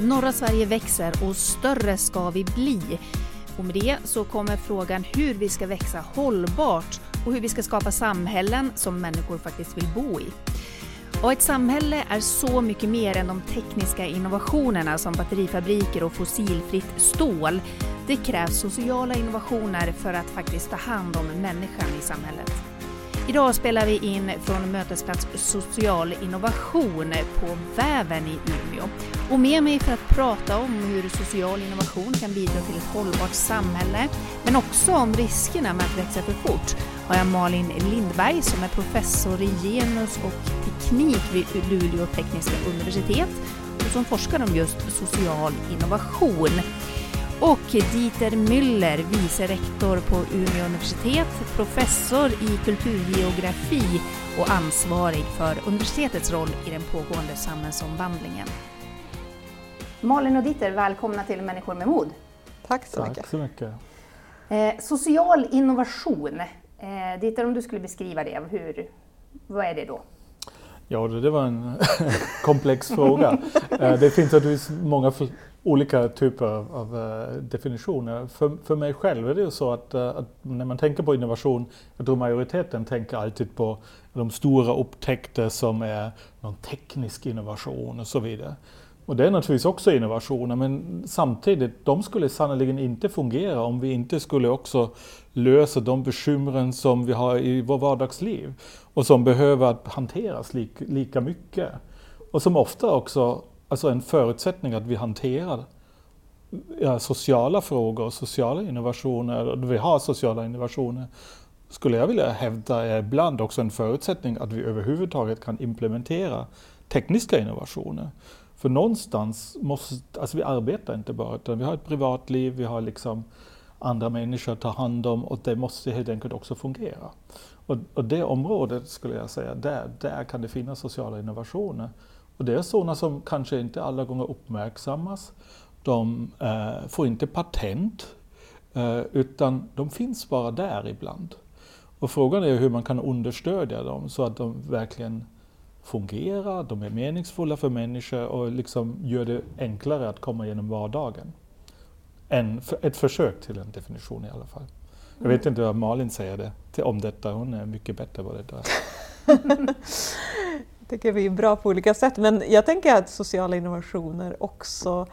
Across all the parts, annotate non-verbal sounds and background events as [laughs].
Norra Sverige växer och större ska vi bli. Och med det så kommer frågan hur vi ska växa hållbart och hur vi ska skapa samhällen som människor faktiskt vill bo i. Och ett samhälle är så mycket mer än de tekniska innovationerna som batterifabriker och fossilfritt stål. Det krävs sociala innovationer för att faktiskt ta hand om människan i samhället. Idag spelar vi in från Mötesplats Social Innovation på Väven i Umeå. Och med mig för att prata om hur social innovation kan bidra till ett hållbart samhälle, men också om riskerna med att växa för fort, har jag Malin Lindberg som är professor i genus och teknik vid Luleå tekniska universitet och som forskar om just social innovation. Och Dieter Müller, vice rektor på Umeå universitet, professor i kulturgeografi och ansvarig för universitetets roll i den pågående samhällsomvandlingen. Malin och Dieter, välkomna till Människor med mod. Tack så mycket. Tack så mycket. Eh, social innovation, eh, Dieter om du skulle beskriva det, hur, vad är det då? Ja, det var en [laughs] komplex fråga. Eh, det finns naturligtvis många olika typer av, av uh, definitioner. För, för mig själv är det ju så att, uh, att, när man tänker på innovation, jag tror majoriteten tänker alltid på de stora upptäckter som är någon teknisk innovation och så vidare. Och det är naturligtvis också innovationer, men samtidigt, de skulle sannerligen inte fungera om vi inte skulle också lösa de bekymren som vi har i vår vardagsliv och som behöver hanteras lika, lika mycket. Och som ofta också alltså en förutsättning att vi hanterar ja, sociala frågor och sociala innovationer, och vi har sociala innovationer, skulle jag vilja hävda är ibland också en förutsättning att vi överhuvudtaget kan implementera tekniska innovationer. För någonstans måste, alltså vi arbetar inte bara, utan vi har ett privatliv, vi har liksom andra människor att ta hand om och det måste helt enkelt också fungera. Och, och det området skulle jag säga, där, där kan det finnas sociala innovationer och det är sådana som kanske inte alla gånger uppmärksammas. De eh, får inte patent, eh, utan de finns bara där ibland. Och frågan är hur man kan understödja dem så att de verkligen fungerar, de är meningsfulla för människor och liksom gör det enklare att komma igenom vardagen. En, ett försök till en definition i alla fall. Jag vet inte vad Malin säger det, om detta, hon är mycket bättre på [laughs] det. där. Jag tycker vi är bra på olika sätt. Men jag tänker att sociala innovationer också,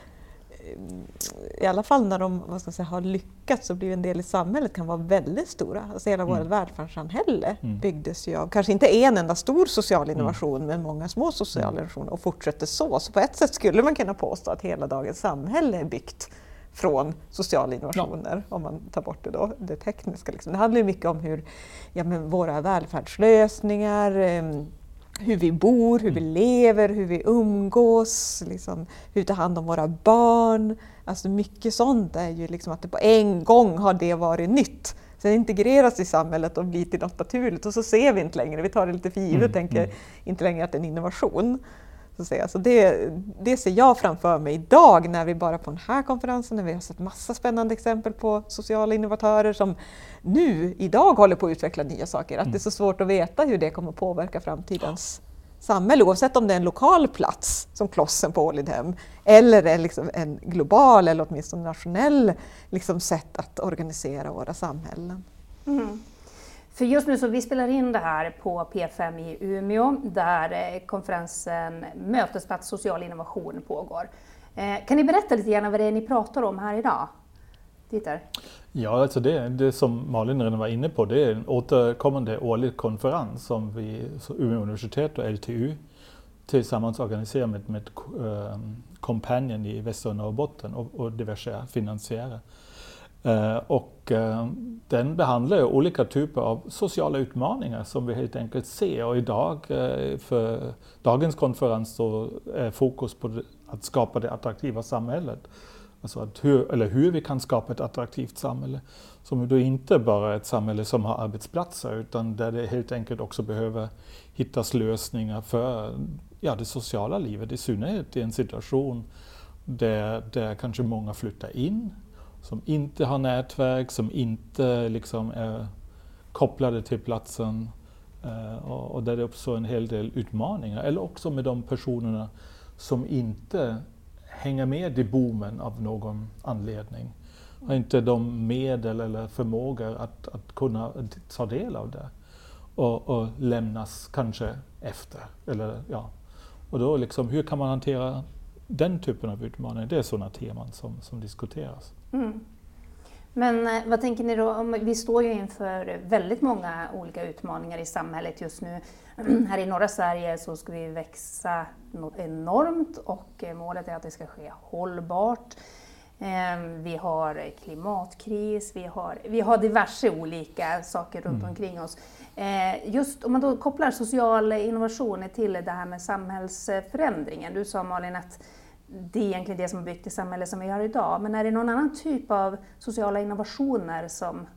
i alla fall när de vad ska säga, har lyckats och blivit en del i samhället, kan vara väldigt stora. Alltså hela mm. vårt välfärdssamhälle mm. byggdes ju av, kanske inte en enda stor social mm. innovation, mm. men många små sociala mm. innovationer och fortsätter så. Så på ett sätt skulle man kunna påstå att hela dagens samhälle är byggt från sociala innovationer, ja. om man tar bort det, då, det tekniska. Liksom. Det handlar ju mycket om hur ja, men våra välfärdslösningar, eh, hur vi bor, hur vi mm. lever, hur vi umgås, liksom, hur vi tar hand om våra barn. Alltså mycket sånt är ju liksom att det på en gång har det varit nytt. Sen integreras i samhället och blir till något naturligt och så ser vi inte längre, vi tar det lite för givet och mm, tänker mm. inte längre att det är en innovation. Så, att säga. så det, det ser jag framför mig idag när vi bara på den här konferensen, när vi har sett massa spännande exempel på sociala innovatörer som nu, idag håller på att utveckla nya saker. Att mm. det är så svårt att veta hur det kommer påverka framtidens samhälle oavsett om det är en lokal plats som Klossen på Ålidhem eller är liksom en global eller åtminstone nationell liksom sätt att organisera våra samhällen. Mm. För just nu så vi spelar in det här på P5 i Umeå där eh, konferensen Mötesplats social innovation pågår. Eh, kan ni berätta lite grann vad det är ni pratar om här idag? Dieter? Ja, alltså det, det som Malin redan var inne på, det är en återkommande årlig konferens som vi, Umeå universitet och LTU tillsammans organiserar med, med äh, i Västra Norrbotten och, och diverse finansiärer. Eh, och eh, den behandlar olika typer av sociala utmaningar som vi helt enkelt ser. Och idag, eh, för dagens konferens, så är fokus på att skapa det attraktiva samhället. Alltså att hur, eller hur vi kan skapa ett attraktivt samhälle. Som då inte bara är ett samhälle som har arbetsplatser utan där det helt enkelt också behöver hittas lösningar för ja, det sociala livet. I synnerhet i en situation där, där kanske många flyttar in som inte har nätverk, som inte liksom är kopplade till platsen eh, och där det uppstår en hel del utmaningar. Eller också med de personerna som inte hänger med i boomen av någon anledning. Har inte de medel eller förmågor att, att kunna ta del av det. Och, och lämnas kanske efter. Eller, ja. Och då liksom, hur kan man hantera den typen av utmaningar? Det är sådana teman som, som diskuteras. Mm. Men eh, vad tänker ni då? Vi står ju inför väldigt många olika utmaningar i samhället just nu. [clears throat] Här i norra Sverige så ska vi växa enormt och eh, målet är att det ska ske hållbart. Ehm, vi har klimatkris, vi har, vi har diverse olika saker runt mm. omkring oss. Eh, just om man då kopplar social innovation till det här med samhällsförändringen. Du sa Malin att det är egentligen det som har byggt det samhälle som vi har idag. Men är det någon annan typ av sociala innovationer som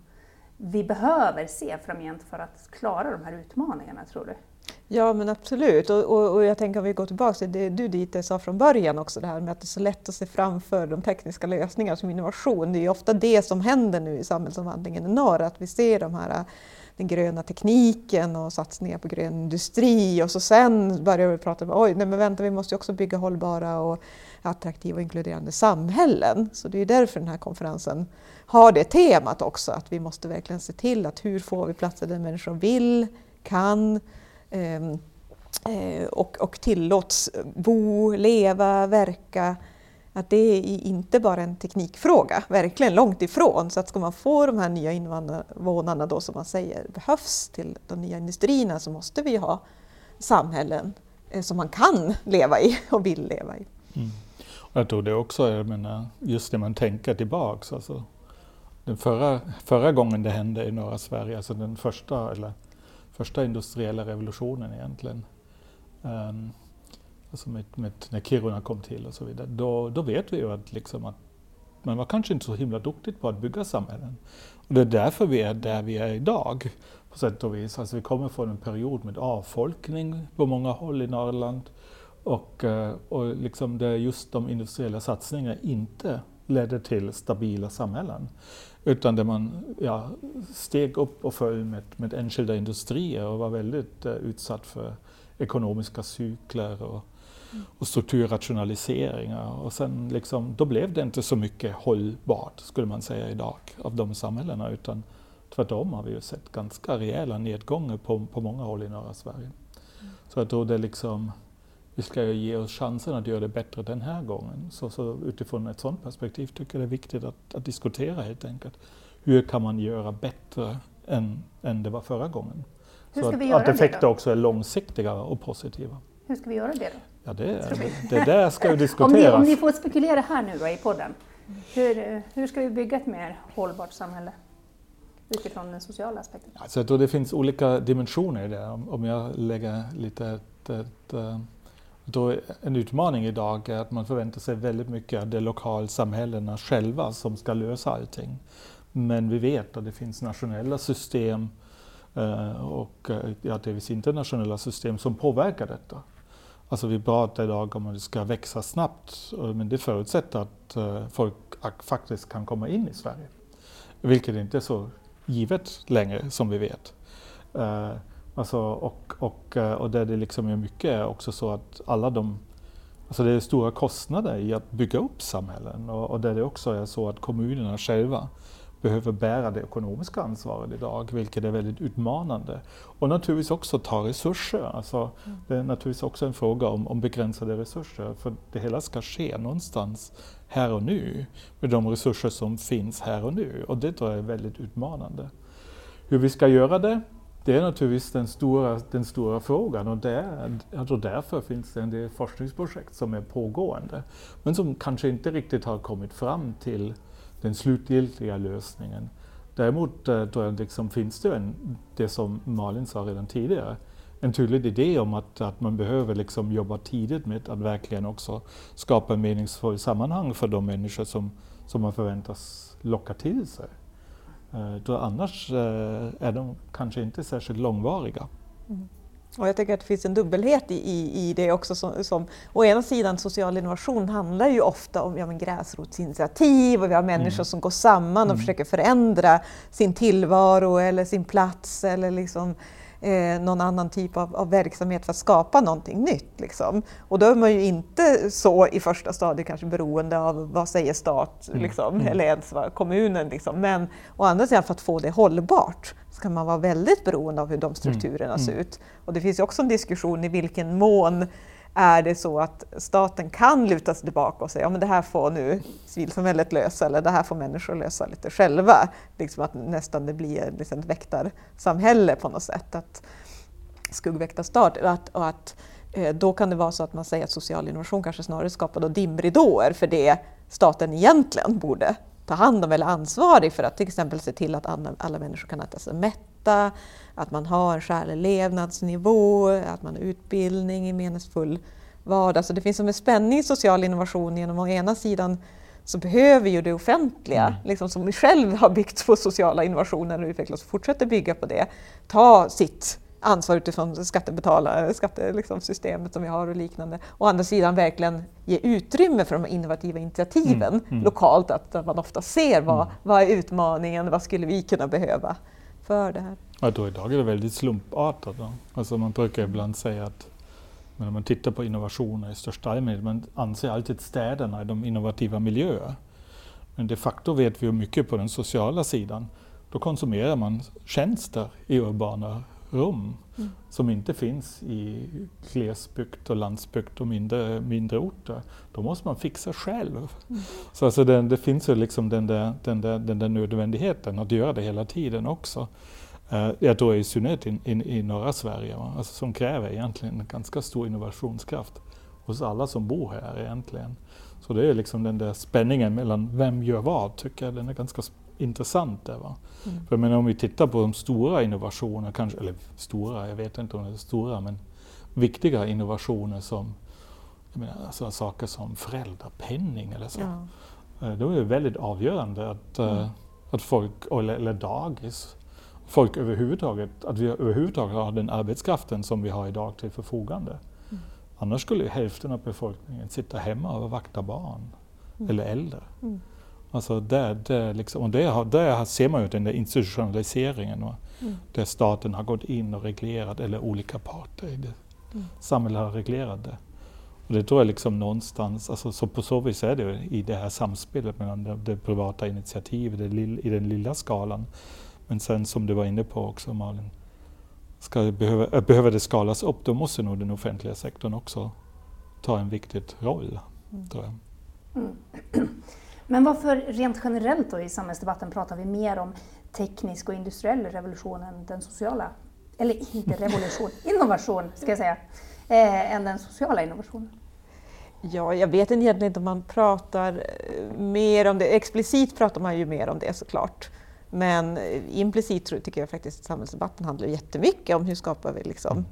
vi behöver se framgent för att klara de här utmaningarna, tror du? Ja men absolut och, och, och jag tänker om vi går tillbaka till det du Dieter sa från början också det här med att det är så lätt att se framför de tekniska lösningarna som innovation. Det är ju ofta det som händer nu i samhällsomvandlingen i norr, att vi ser de här den gröna tekniken och satsningar på grön industri och så sen börjar vi prata om oj, nej men vänta, vi måste också bygga hållbara och attraktiva och inkluderande samhällen. Så det är därför den här konferensen har det temat också, att vi måste verkligen se till att hur får vi platser där människor vill, kan ehm, eh, och, och tillåts bo, leva, verka att det är inte bara en teknikfråga, verkligen långt ifrån. Så att ska man få de här nya invånarna då som man säger behövs till de nya industrierna så måste vi ha samhällen eh, som man kan leva i [laughs] och vill leva i. Mm. Jag tror det också, jag menar, just när man tänker tillbaks, alltså, den förra, förra gången det hände i norra Sverige, alltså den första, eller, första industriella revolutionen egentligen, um, alltså med, med, när Kiruna kom till och så vidare, då, då vet vi ju att, liksom att man var kanske inte så himla duktig på att bygga samhällen. Och det är därför vi är där vi är idag, på sätt och vis. Alltså vi kommer från en period med avfolkning på många håll i Norrland och, eh, och liksom det just de industriella satsningarna inte ledde till stabila samhällen. Utan där man ja, steg upp och föll med, med enskilda industrier och var väldigt uh, utsatt för ekonomiska cykler och, och strukturrationaliseringar. Och sen liksom, då blev det inte så mycket hållbart, skulle man säga idag, av de samhällena. Utan tvärtom har vi ju sett ganska rejäla nedgångar på, på många håll i norra Sverige. Så jag tror det liksom, vi ska ju ge oss chansen att göra det bättre den här gången. Så, så utifrån ett sådant perspektiv tycker jag det är viktigt att, att, diskutera helt enkelt. Hur kan man göra bättre än, än det var förra gången? Hur ska så vi att, göra att effekter också är långsiktiga och positiva. Hur ska vi göra det då? Ja, det, det där ska ju diskuteras. [laughs] om, ni, om ni får spekulera här nu då, i podden, hur, hur ska vi bygga ett mer hållbart samhälle? Utifrån den sociala aspekten. Alltså, jag tror det finns olika dimensioner i det. Om jag lägger lite ett, ett, eh, då en utmaning idag är att man förväntar sig väldigt mycket av de lokalsamhällena själva som ska lösa allting. Men vi vet att det finns nationella system eh, och eh, ja, delvis internationella system som påverkar detta. Alltså vi pratar idag om att det ska växa snabbt, eh, men det förutsätter att eh, folk faktiskt kan komma in i Sverige. Vilket inte är så givet längre som vi vet. Eh, alltså, och, och, och där det liksom är mycket är också så att alla de Alltså det är stora kostnader i att bygga upp samhällen och, och där det också är så att kommunerna själva behöver bära det ekonomiska ansvaret idag, vilket är väldigt utmanande. Och naturligtvis också ta resurser. Alltså, mm. Det är naturligtvis också en fråga om, om begränsade resurser, för det hela ska ske någonstans här och nu, med de resurser som finns här och nu. Och det tror jag är väldigt utmanande. Hur vi ska göra det, det är naturligtvis den stora, den stora frågan och det, alltså därför finns det en del forskningsprojekt som är pågående men som kanske inte riktigt har kommit fram till den slutgiltiga lösningen. Däremot eh, då liksom finns det en, det som Malin sa redan tidigare, en tydlig idé om att, att man behöver liksom jobba tidigt med att verkligen också skapa en meningsfull sammanhang för de människor som, som man förväntas locka till sig. Eh, då annars eh, är de kanske inte särskilt långvariga. Mm. Och jag tycker att det finns en dubbelhet i, i, i det också. Som, som, å ena sidan social innovation handlar ju ofta om ja, men gräsrotsinitiativ och vi har människor mm. som går samman och mm. försöker förändra sin tillvaro eller sin plats eller liksom eh, någon annan typ av, av, verksamhet för att skapa någonting nytt. Liksom. Och då är man ju inte så i första stadiet kanske beroende av vad säger stat mm. liksom, mm. eller ens vad kommunen. Liksom. Men å andra sidan för att få det hållbart så kan man vara väldigt beroende av hur de strukturerna mm. ser ut. Och det finns ju också en diskussion i vilken mån är det så att staten kan luta sig tillbaka och säga att ja, det här får nu civilsamhället lösa eller det här får människor lösa lite själva. Liksom att nästan det blir liksom ett väktarsamhälle på något sätt. Att skuggväktarstat. Och att, och att, eh, då kan det vara så att man säger att social innovation kanske snarare skapar då dimridåer för det staten egentligen borde ta hand om eller ansvarig för att till exempel se till att alla, alla människor kan äta sig mätta, att man har en skälig levnadsnivå, att man har utbildning i meningsfull vardag. Så det finns som en spänning i social innovation genom å ena sidan så behöver ju det offentliga, mm. liksom, som själv har byggt på sociala innovationer och utvecklas och fortsätter bygga på det, ta sitt ansvar utifrån skattebetalare, skattesystemet liksom, som vi har och liknande. Å andra sidan verkligen ge utrymme för de innovativa initiativen mm, mm. lokalt, att man ofta ser vad, mm. vad är utmaningen, vad skulle vi kunna behöva för det här. Jag tror idag är det väldigt slumpartat. Då. Alltså man brukar ibland säga att när man tittar på innovationer i största allmänhet, man anser alltid städerna är de innovativa miljöer. Men de facto vet vi mycket på den sociala sidan. Då konsumerar man tjänster i urbana rum mm. som inte finns i glesbygd och landsbygd och mindre, mindre orter. Då måste man fixa själv. Mm. Så alltså det, det, finns ju liksom den där, den, där, den där nödvändigheten att göra det hela tiden också. Uh, jag tror i synnerhet i, i, i norra Sverige, alltså som kräver egentligen ganska stor innovationskraft hos alla som bor här egentligen. Så det är liksom den där spänningen mellan vem gör vad, tycker jag, den är ganska intressant. Där, va? Mm. För men om vi tittar på de stora innovationerna, kanske, eller stora, jag vet inte om det är stora, men viktiga innovationer som menar, alltså saker som föräldrapenning eller så. Ja. Eh, då är det väldigt avgörande att, eh, mm. att folk, eller, eller dagis, folk överhuvudtaget, att vi överhuvudtaget har den arbetskraften som vi har idag till förfogande. Mm. Annars skulle hälften av befolkningen sitta hemma och vakta barn mm. eller äldre. Mm. Alltså där, där liksom, och där, där ser man ju den där institutionaliseringen mm. där staten har gått in och reglerat, eller olika parter i det. Mm. Samhället har reglerat det. Och det tror jag liksom någonstans, alltså, så på så vis är det i det här samspelet mellan det, det privata initiativet det lill, i den lilla skalan. Men sen som du var inne på också Malin, ska behöva, behöver det skalas upp då måste nog den offentliga sektorn också ta en viktig roll. Mm. Tror jag. Mm. Men varför rent generellt då i samhällsdebatten pratar vi mer om teknisk och industriell revolution än den sociala? Eller inte [laughs] revolution, innovation ska jag säga, eh, än den sociala innovationen? Ja, jag vet egentligen inte om man pratar eh, mer om det. Explicit pratar man ju mer om det såklart. Men eh, implicit tycker jag faktiskt att samhällsdebatten handlar jättemycket om hur skapar vi liksom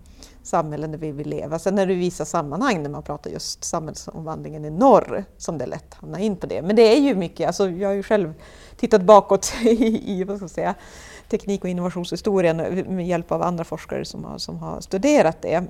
samhällen där vi vill leva. Sen är det vissa sammanhang när man pratar just samhällsomvandlingen i norr som det lätt hamnar in på det. Men det är ju mycket, alltså jag har ju själv tittat bakåt [laughs] i, i vad ska jag säga, teknik och innovationshistorien med hjälp av andra forskare som har, som har studerat det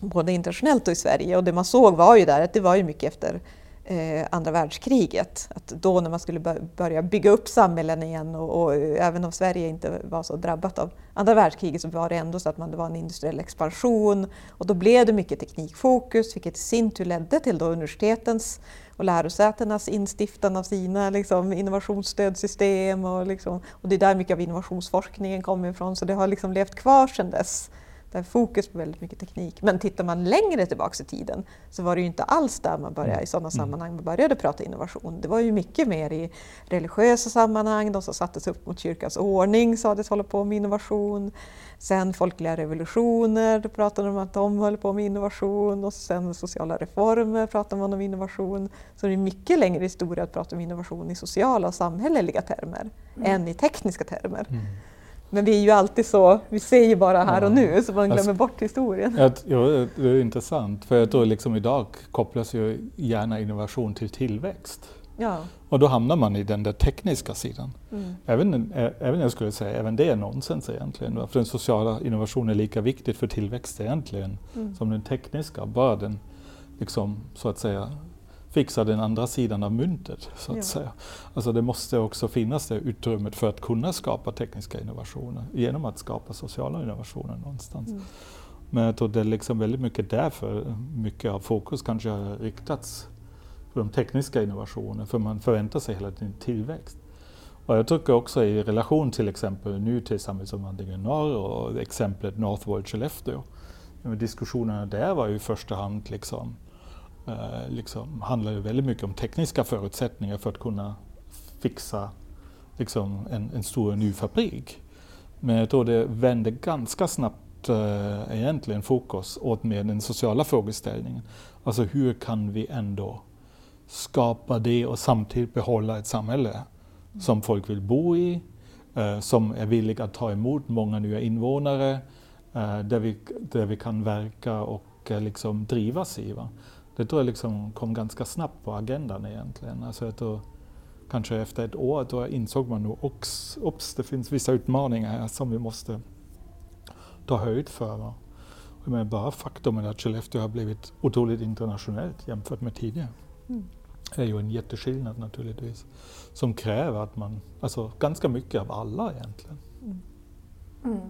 både internationellt och i Sverige och det man såg var ju där att det var ju mycket efter eh, andra världskriget. Att då när man skulle börja bygga upp samhällen igen och, och, eh, även om Sverige inte var så drabbat av andra världskriget så var det ändå så att man, det var en industriell expansion. Och då blev det mycket teknikfokus vilket i sin tur ledde till då universitetens och lärosätenas instiftande av sina liksom, innovationsstödsystem och, liksom, och det är där mycket av innovationsforskningen kommer ifrån. Så det har liksom levt kvar sedan dess där fokus på väldigt mycket teknik. Men tittar man längre tillbaka i tiden så var det ju inte alls där man började i sådana mm. sammanhang man började prata innovation. Det var ju mycket mer i religiösa sammanhang, de som sattes upp mot kyrkans ordning sades hålla på med innovation. Sen folkliga revolutioner, då pratade man om att de höll på med innovation och sen sociala reformer pratade man om innovation. Så det är mycket längre historia att prata om innovation i sociala och samhälleliga termer mm. än i tekniska termer. Mm. Men vi är ju alltid så, vi ser ju bara här och nu så man glömmer bort historien. Ja, det är intressant för jag tror liksom idag kopplas ju gärna innovation till tillväxt. Ja. Och då hamnar man i den där tekniska sidan. Mm. Även, även jag skulle säga, även det är nonsens egentligen. För den sociala innovationen är lika viktig för tillväxt egentligen mm. som den tekniska. Bara den liksom, så att säga fixa den andra sidan av myntet. Så att Ja. säga. Alltså det måste också finnas det utrymmet för att kunna skapa tekniska innovationer genom att skapa sociala innovationer någonstans. Mm. Men jag tror det är liksom väldigt mycket därför mycket av fokus kanske har riktats på de tekniska innovationerna, för man förväntar sig hela tiden tillväxt. Och jag tycker också i relation till exempel nu till samhällsomvandlingen norr och exemplet Northvolt Skellefteå. Diskussionerna där var ju i första hand liksom, eh, liksom handlar ju väldigt mycket om tekniska förutsättningar för att kunna fixa liksom, en, en stor ny fabrik. Men jag tror det vände ganska snabbt eh, egentligen fokus åt med den sociala frågeställningen. Alltså hur kan vi ändå skapa det och samtidigt behålla ett samhälle som folk vill bo i, eh, som är villiga att ta emot många nya invånare, eh, där, vi, där vi kan verka och eh, liksom drivas i. Va? Det tror jag liksom kom ganska snabbt på agendan egentligen. Alltså jag tror, kanske efter ett år då insåg man nog också, ops, det finns vissa utmaningar här som vi måste ta höjd för. Jag menar, bara faktumet att Skellefteå har blivit otroligt internationellt jämfört med tidigare. Mm. Det är ju en jätteskillnad naturligtvis. Som kräver att man, alltså ganska mycket av alla egentligen. Mm.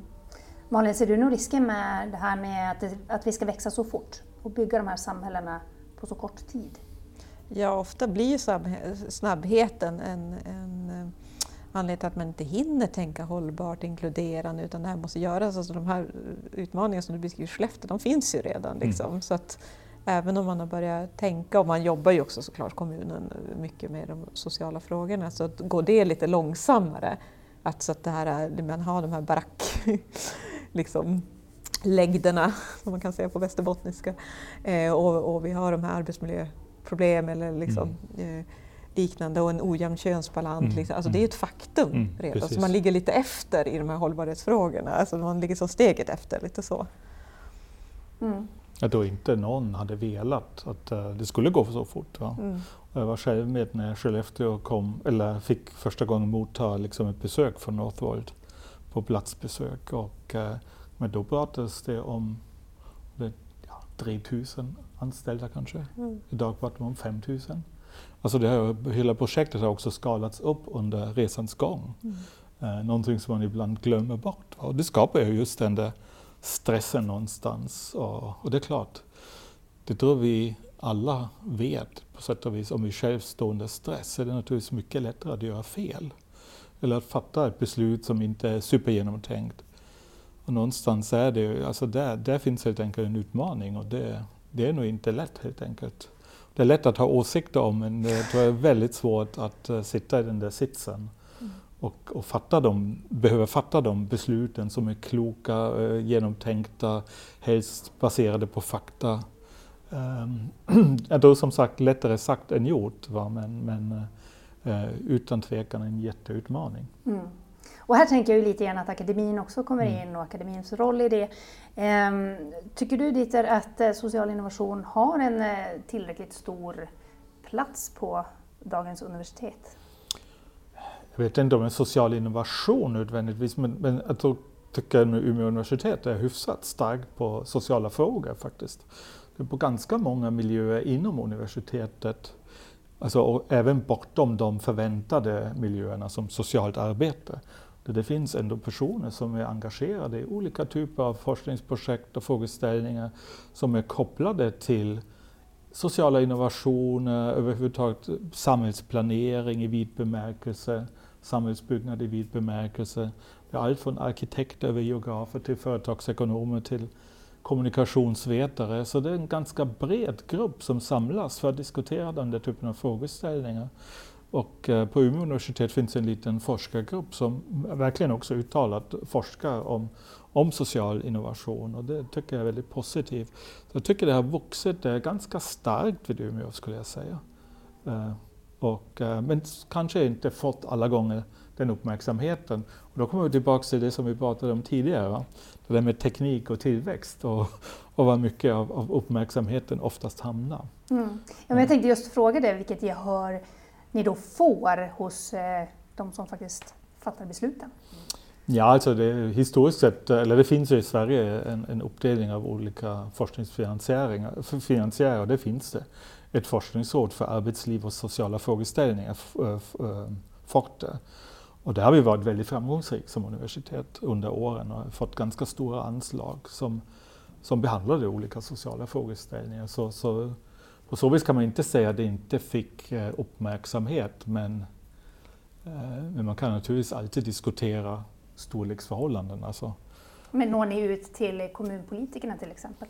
Malin, ser du någon risker med det här med att, det, att vi ska växa så fort och bygga de här samhällena på så kort tid? Ja, ofta blir snabbheten en, en eh, anledning till att man inte hinner tänka hållbart, inkluderande, utan det här måste göras. Alltså de här utmaningarna som du beskriver i Skellefteå, de finns ju redan. Liksom. Så att även om man har börjat tänka, och man jobbar ju också såklart kommunen mycket med de sociala frågorna, så att går det lite långsammare. Att, så att det här är, man har de här barack... [laughs] liksom, lägderna, [laughs] som man kan säga på västerbottniska. Eh, och, och vi har de här arbetsmiljöproblem eller liksom, eh, liknande och en ojämn könsbalans. Mm, Liksom. Alltså, mm. Det är ju ett faktum Mm, redan. precis. Så man ligger lite efter i de här hållbarhetsfrågorna. Alltså man ligger som steget efter, lite så. Mm. Jag tror inte någon hade velat att eh, det skulle gå så fort. Va? Mm. Jag var själv med när Skellefteå kom, eller fick första gången motta liksom ett besök från Northvolt på platsbesök. Och, eh, men då pratades det om det, ja, 3000 anställda kanske. Mm. Idag pratar man om 5000. Alltså det här, hela projektet har också skalats upp under resans gång. Mm. Eh, någonting som man ibland glömmer bort. Och det skapar ju just den där stressen någonstans. Och, och det är klart, det tror vi alla vet på sätt och vis. Om vi själv står under stress är det naturligtvis mycket lättare att göra fel. Eller att fatta ett beslut som inte är supergenomtänkt. Och någonstans är det ju, alltså där, där finns helt enkelt en utmaning och det, det är nog inte lätt helt enkelt. Det är lätt att ha åsikter om men det tror jag är väldigt svårt att eh, sitta i den där sitsen och, och fatta de, behöver fatta de besluten som är kloka, eh, genomtänkta, helst baserade på fakta. Um, [clears throat] jag tror som sagt lättare sagt än gjort, va? men, men eh, utan tvekan en jätteutmaning. Mm. Och här tänker jag ju lite grann att akademin också kommer Mm. in och akademins roll i det. Ehm, tycker du Dieter att eh, social innovation har en eh, tillräckligt stor plats på dagens universitet? Jag vet inte om en social innovation nödvändigtvis, men, men jag tror, tycker att Umeå universitet är hyfsat starkt på sociala frågor faktiskt. Det är på ganska många miljöer inom universitetet, alltså, även bortom de förväntade miljöerna som socialt arbete. Där det finns ändå personer som är engagerade i olika typer av forskningsprojekt och frågeställningar som är kopplade till sociala innovationer, överhuvudtaget samhällsplanering i vid bemärkelse, samhällsbyggnad i vid bemärkelse. Det är allt från arkitekter över geografer till företagsekonomer till kommunikationsvetare. Så det är en ganska bred grupp som samlas för att diskutera den där typen av frågeställningar. Och eh, på Umeå universitet finns en liten forskargrupp som verkligen också uttalat forskar om, om social innovation och det tycker jag är väldigt positivt. Så jag tycker det har vuxit är ganska starkt vid Umeå skulle jag säga. Eh, och, eh, men kanske inte fått alla gånger den uppmärksamheten. Och då kommer vi tillbaka till det som vi pratade om tidigare. Va? Det där med teknik och tillväxt och, och vad mycket av, av uppmärksamheten oftast hamnar. Mm. Ja, men jag tänkte just fråga det, vilket gehör ni då får hos eh, de som faktiskt fattar besluten? Ja, alltså det, historiskt sett, eller det finns ju i Sverige en, en uppdelning av olika forskningsfinansiärer, det finns det. ett forskningsråd för arbetsliv och sociala frågeställningar, eh, eh, Forte. Och där har vi varit väldigt framgångsrika som universitet under åren och fått ganska stora anslag som, som behandlade olika sociala frågeställningar. Så, så, på så vis kan man inte säga att det inte fick eh, uppmärksamhet men, eh, men man kan naturligtvis alltid diskutera storleksförhållanden. Alltså. Men når ni ut till kommunpolitikerna till exempel?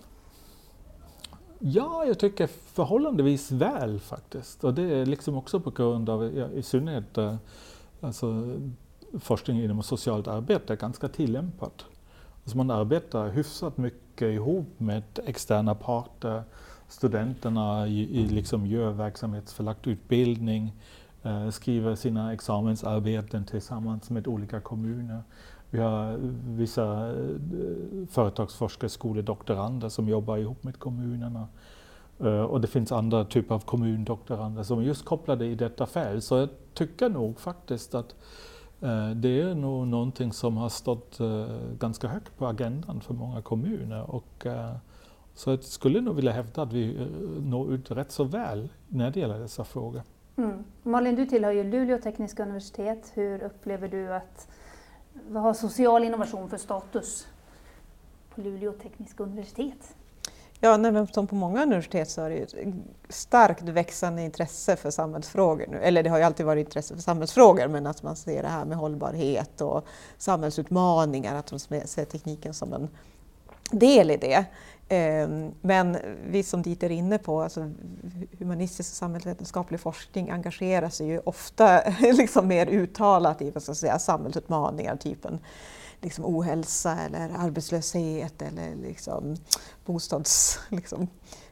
Ja, jag tycker förhållandevis väl faktiskt. Och det är liksom också på grund av, i synnerhet eh, alltså, forskning inom socialt arbete är ganska tillämpat. Alltså man arbetar hyfsat mycket ihop med externa parter. Studenterna i, i liksom gör verksamhetsförlagd utbildning, eh, skriver sina examensarbeten tillsammans med olika kommuner. Vi har vissa eh, företagsforskarskoledoktorander som jobbar ihop med kommunerna. Eh, och det finns andra typer av kommundoktorander som är just kopplade i detta fält. Så jag tycker nog faktiskt att eh, det är nog någonting som har stått eh, ganska högt på agendan för många kommuner. Och, eh, så jag skulle nog vilja hävda att vi når ut rätt så väl när det gäller dessa frågor. Mm. Malin, du tillhör ju Luleå tekniska universitet. Hur upplever du att vad har social innovation för status på Luleå tekniska universitet? Ja, nej, som på många universitet så är det ett starkt växande intresse för samhällsfrågor nu. Eller det har ju alltid varit intresse för samhällsfrågor men att man ser det här med hållbarhet och samhällsutmaningar, att de ser tekniken som en del i det. Ehm, men vi som dit är inne på, alltså humanistisk och samhällsvetenskaplig forskning engagerar sig ju ofta [laughs] liksom mer uttalat i vad ska jag säga, samhällsutmaningar, typen liksom ohälsa eller arbetslöshet eller liksom bostads... Liksom,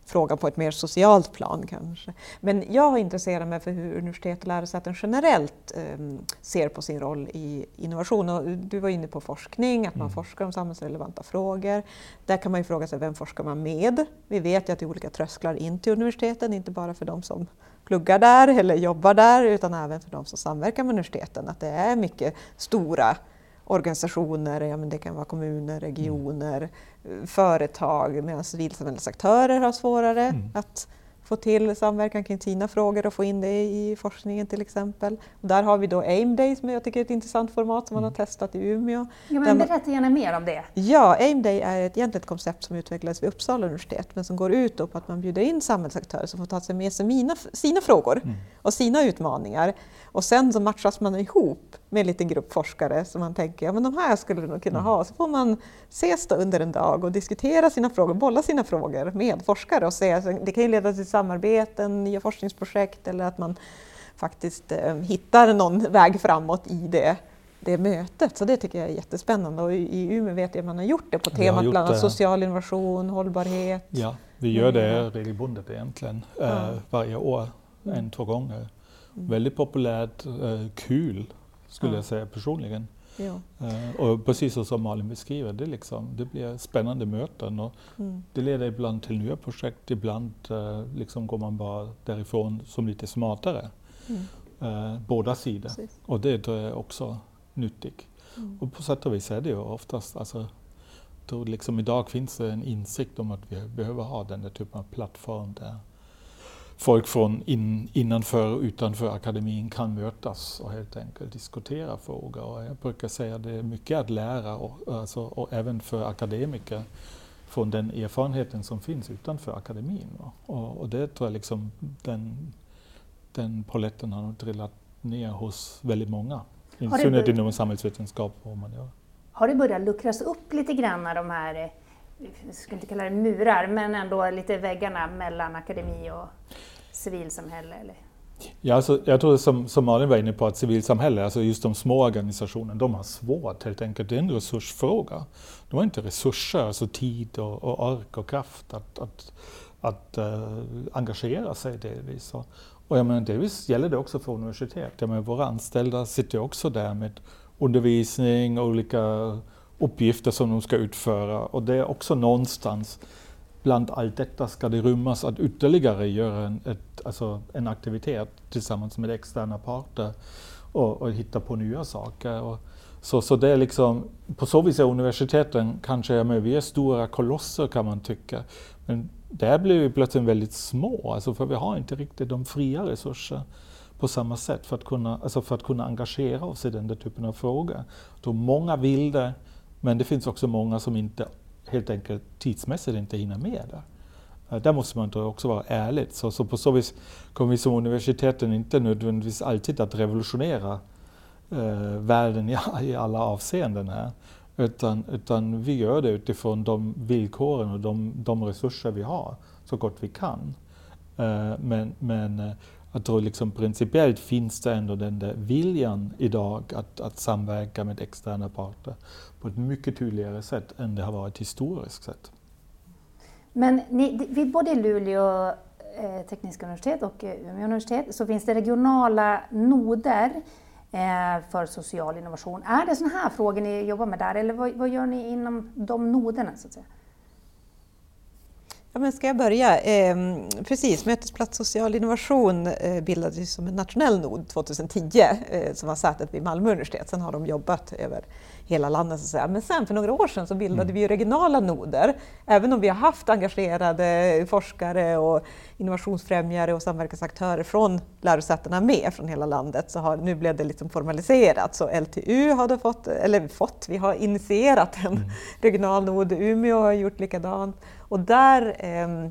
frågan på ett mer socialt plan kanske. Men jag intresserar mig för hur universitet och lärosäten generellt eh, ser på sin roll i innovation. Och du var inne på forskning, att man mm. forskar om samhällsrelevanta frågor. Där kan man ju fråga sig, vem forskar man med? Vi vet ju att det är olika trösklar in till universiteten, inte bara för de som pluggar där eller jobbar där, utan även för de som samverkar med universiteten. Att det är mycket stora organisationer, ja, men det kan vara kommuner, regioner, mm. företag, medan civilsamhällesaktörer har svårare mm. att få till samverkan kring sina frågor och få in det i forskningen till exempel. Och där har vi då AIM Day som jag tycker är ett intressant format som man har mm. testat i Umeå. Ja, men berätta gärna mer om det. Ja, AIM Day är ett, egentligen ett koncept som utvecklades vid Uppsala universitet men som går ut på att man bjuder in samhällsaktörer som får ta sig med sig mina, sina frågor mm. och sina utmaningar. Och sen så matchas man ihop med en liten grupp forskare som man tänker, ja men de här skulle du nog kunna mm. ha. Så får man ses då under en dag och diskutera sina frågor, bolla sina frågor med forskare och se. Det kan ju leda till samarbeten, nya forskningsprojekt eller att man faktiskt eh, hittar någon väg framåt i det, det mötet. Så det tycker jag är jättespännande och i Umeå vet jag att man har gjort det på temat bland annat social innovation, hållbarhet. Ja, vi gör det mm. regelbundet egentligen eh, varje år, en, två gånger. Mm. Väldigt populärt, eh, kul skulle ja. jag säga personligen. Ja. Uh, och precis som Malin beskriver, det, liksom, det blir spännande möten och mm. det leder ibland till nya projekt, ibland uh, liksom går man bara därifrån som lite smartare. Mm. Uh, båda sidor. Precis. Och det är också nyttigt. Mm. Och på sätt och vis är det ju oftast, alltså, då liksom idag finns det en insikt om att vi behöver ha den där typen av plattform där folk från in, innanför och utanför akademin kan mötas och helt enkelt diskutera frågor. Och jag brukar säga att det är mycket att lära, och, alltså, och även för akademiker, från den erfarenheten som finns utanför akademin. Och, och, det tror jag liksom den, den poletten har nog trillat ner hos väldigt många. I synnerhet inom samhällsvetenskap och humaniora. Har det börjat luckras upp lite grann de här jag skulle inte kalla det murar, men ändå lite väggarna mellan akademi och civilsamhälle? Eller? Ja, alltså, jag tror som, som Malin var inne på att civilsamhälle, alltså just de små organisationerna, de har svårt helt enkelt. Det är en resursfråga. De har inte resurser, alltså tid och, och ork och kraft att, att, att äh, engagera sig delvis. Och, och jag menar, delvis gäller det också för universitet. Jag menar, våra anställda sitter också där med undervisning och olika uppgifter som de ska utföra och det är också någonstans bland allt detta ska det rymmas att ytterligare göra en, ett, alltså en aktivitet tillsammans med externa parter och, och hitta på nya saker. Och så, så det är liksom, på så vis är universiteten kanske, men vi är stora kolosser kan man tycka, men där blir vi plötsligt väldigt små, alltså för vi har inte riktigt de fria resurser på samma sätt för att kunna, alltså för att kunna engagera oss i den där typen av frågor. Då många vill det, men det finns också många som inte helt enkelt tidsmässigt inte hinner med det. Eh, där måste man då också vara ärlig. Så, så på så vis kommer vi som universiteten inte nödvändigtvis alltid att revolutionera eh, världen i, i, alla avseenden här. Utan, utan vi gör det utifrån de villkoren och de, de resurser vi har, så gott vi kan. Eh, men, men eh, jag tror liksom principiellt finns det ändå den där viljan idag att, att samverka med externa parter på ett mycket tydligare sätt än det har varit historiskt sett. Men ni, vid både Luleå eh, tekniska universitet och eh, Umeå universitet så finns det regionala noder eh, för social innovation. Är det sådana här frågor ni jobbar med där eller vad, vad gör ni inom de noderna? Så att säga? Ja, men ska jag börja? Eh, precis, Mötesplats social innovation eh, bildades som en nationell nod 2010 eh, som var sätet vid Malmö universitet. Sen har de jobbat över hela landet. Så att säga. Men sen för några år sedan så bildade mm. vi regionala noder. Även om vi har haft engagerade forskare och innovationsfrämjare och samverkansaktörer från lärosätena med från hela landet så har, nu blev det liksom formaliserat. Så LTU har fått, eller fått, vi har initierat en mm. regional nod. Umeå har gjort likadant. Och där, eh,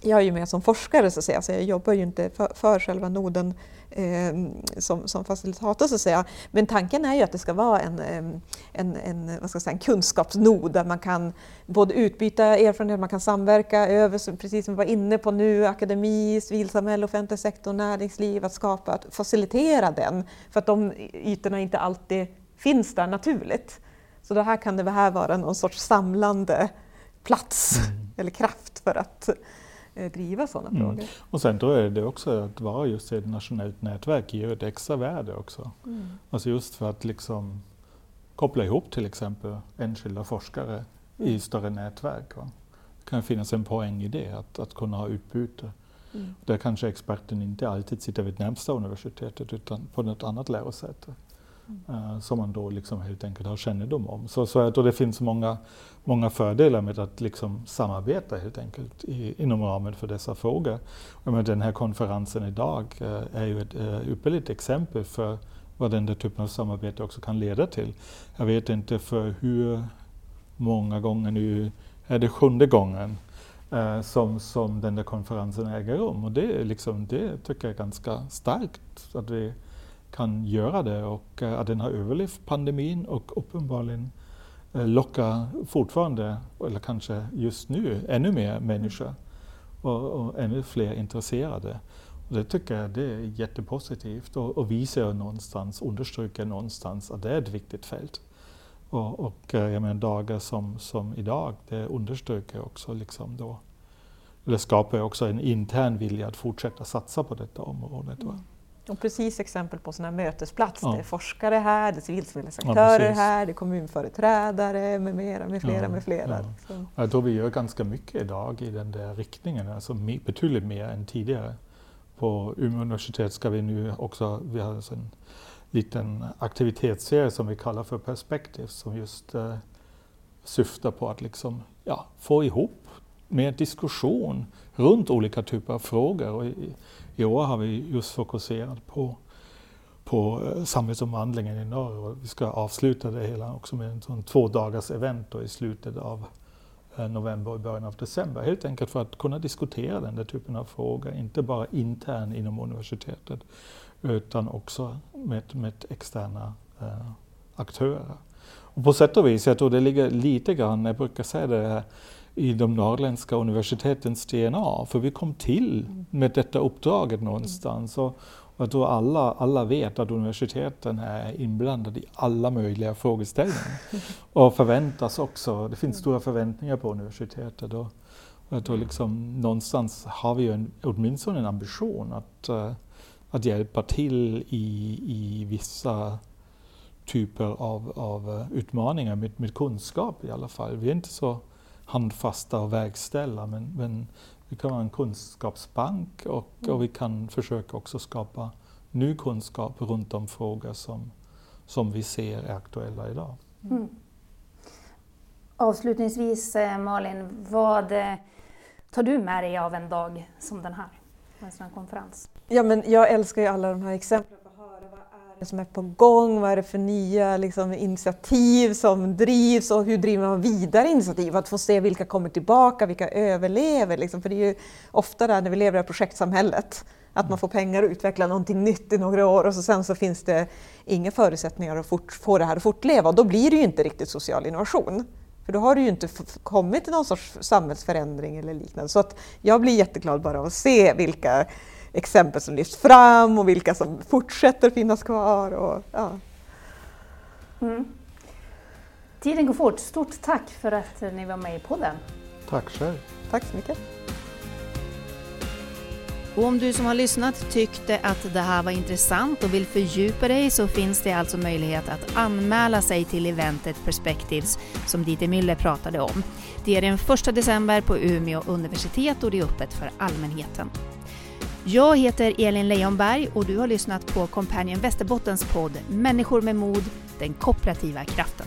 jag är ju med som forskare så att säga, så jag jobbar ju inte för, för själva noden eh, som, som facilitator så att säga. Men tanken är ju att det ska vara en, ehm, en, en, vad ska jag säga, en kunskapsnod där man kan både utbyta erfarenheter, man kan samverka över, precis som vi var inne på nu, akademi, civilsamhälle, offentlig sektor, näringsliv, att skapa, att facilitera den. För att de ytorna inte alltid finns där naturligt. Så det här kan det här vara någon sorts samlande plats mm. eller kraft för att eh, driva sådana mm. frågor. Och sen tror jag det också att vara just ett nationellt nätverk ger ett extra värde också. Mm. Alltså just för att liksom koppla ihop till exempel enskilda forskare mm. i större nätverk. Va? Det kan finnas en poäng i det, att, att kunna ha utbyte. Mm. Där kanske experten inte alltid sitter vid närmsta universitetet utan på något annat lärosäte eh, som man då liksom helt enkelt har kännedom om. Så, så jag tror det finns många, många fördelar med att liksom samarbeta helt enkelt i, inom ramen för dessa frågor. Och den här konferensen idag eh, är ju ett eh, ypperligt exempel för vad den där typen av samarbete också kan leda till. Jag vet inte för hur många gånger nu, är det sjunde gången eh, som, som den där konferensen äger rum. Och det, liksom, det tycker jag är ganska starkt. Att vi, kan göra det och eh, att den har överlevt pandemin och uppenbarligen eh, lockar fortfarande, eller kanske just nu, ännu mer människor och, och ännu fler intresserade. Och det tycker jag det är jättepositivt och, och visar någonstans, understryker någonstans att det är ett viktigt fält. Och, och eh, jag menar dagar som, som idag, det understryker också liksom då, eller skapar också en intern vilja att fortsätta satsa på detta området. Mm. Och precis exempel på sådana här mötesplats. Ja. Det är forskare här, det är civilsamhällesaktörer ja, här, det är kommunföreträdare med mera, med flera, ja, med flera. Ja. Jag tror vi gör ganska mycket idag i den där riktningen, alltså betydligt mer än tidigare. På Umeå universitet ska vi nu också, vi har alltså en liten aktivitetsserie som vi kallar för Perspective som just eh, syftar på att liksom, ja, få ihop mer diskussion runt olika typer av frågor. Och i, i år har vi just fokuserat på, på eh, samhällsomvandlingen i norr och vi ska avsluta det hela också med en sån två dagars event i slutet av eh, november och början av december. Helt enkelt för att kunna diskutera den där typen av frågor, inte bara internt inom universitetet utan också med, med externa eh, aktörer. Och på sätt och vis, jag tror det ligger lite grann, jag brukar säga det här, i de norrländska universitetens DNA. För vi kom till med detta uppdraget någonstans. Och, jag tror alla, alla vet att universiteten är inblandade i alla möjliga frågeställningar. [laughs] Och förväntas också, det finns stora förväntningar på universitetet. Och jag tror liksom, någonstans har vi en, åtminstone en ambition att, uh, att hjälpa till i, i vissa typer av, av eh, utmaningar med, med kunskap i alla fall. Vi är inte så handfasta och vägställa. Men, men vi kan vara en kunskapsbank och, och vi kan försöka också skapa ny kunskap runt de frågor som, som vi ser är aktuella idag. Mm. Avslutningsvis eh, Malin, vad, tar du med dig av en dag som den här? En sån här konferens? Ja, men jag älskar ju alla de här exemplen. Vad som är på gång? Vad är det för nya liksom, initiativ som drivs och hur driver man vidare initiativ? Att få se vilka kommer tillbaka, vilka överlever. Liksom. För det är ju ofta där när vi lever i projektsamhället att man får pengar att utveckla någonting nytt i några år och så sen så finns det inga förutsättningar att fort, få det här att fortleva och då blir det ju inte riktigt social innovation. För då har det ju inte kommit till någon sorts samhällsförändring eller liknande. Så att jag blir jätteglad bara av att se vilka exempel som lyfts fram och vilka som fortsätter finnas kvar. Och, ja. Mm. Tiden går fort. Stort tack för att ni var med i podden. Tack själv. Tack så mycket. Och om du som har lyssnat tyckte att det här var intressant och vill fördjupa dig så finns det alltså möjlighet att anmäla sig till eventet Perspectives som Dieter Müller pratade om. Det är den 1 december på Umeå universitet och det är öppet för allmänheten. Jag heter Elin Leijonberg och du har lyssnat på Companion Västerbottens podd Människor med mod, den kooperativa kraften.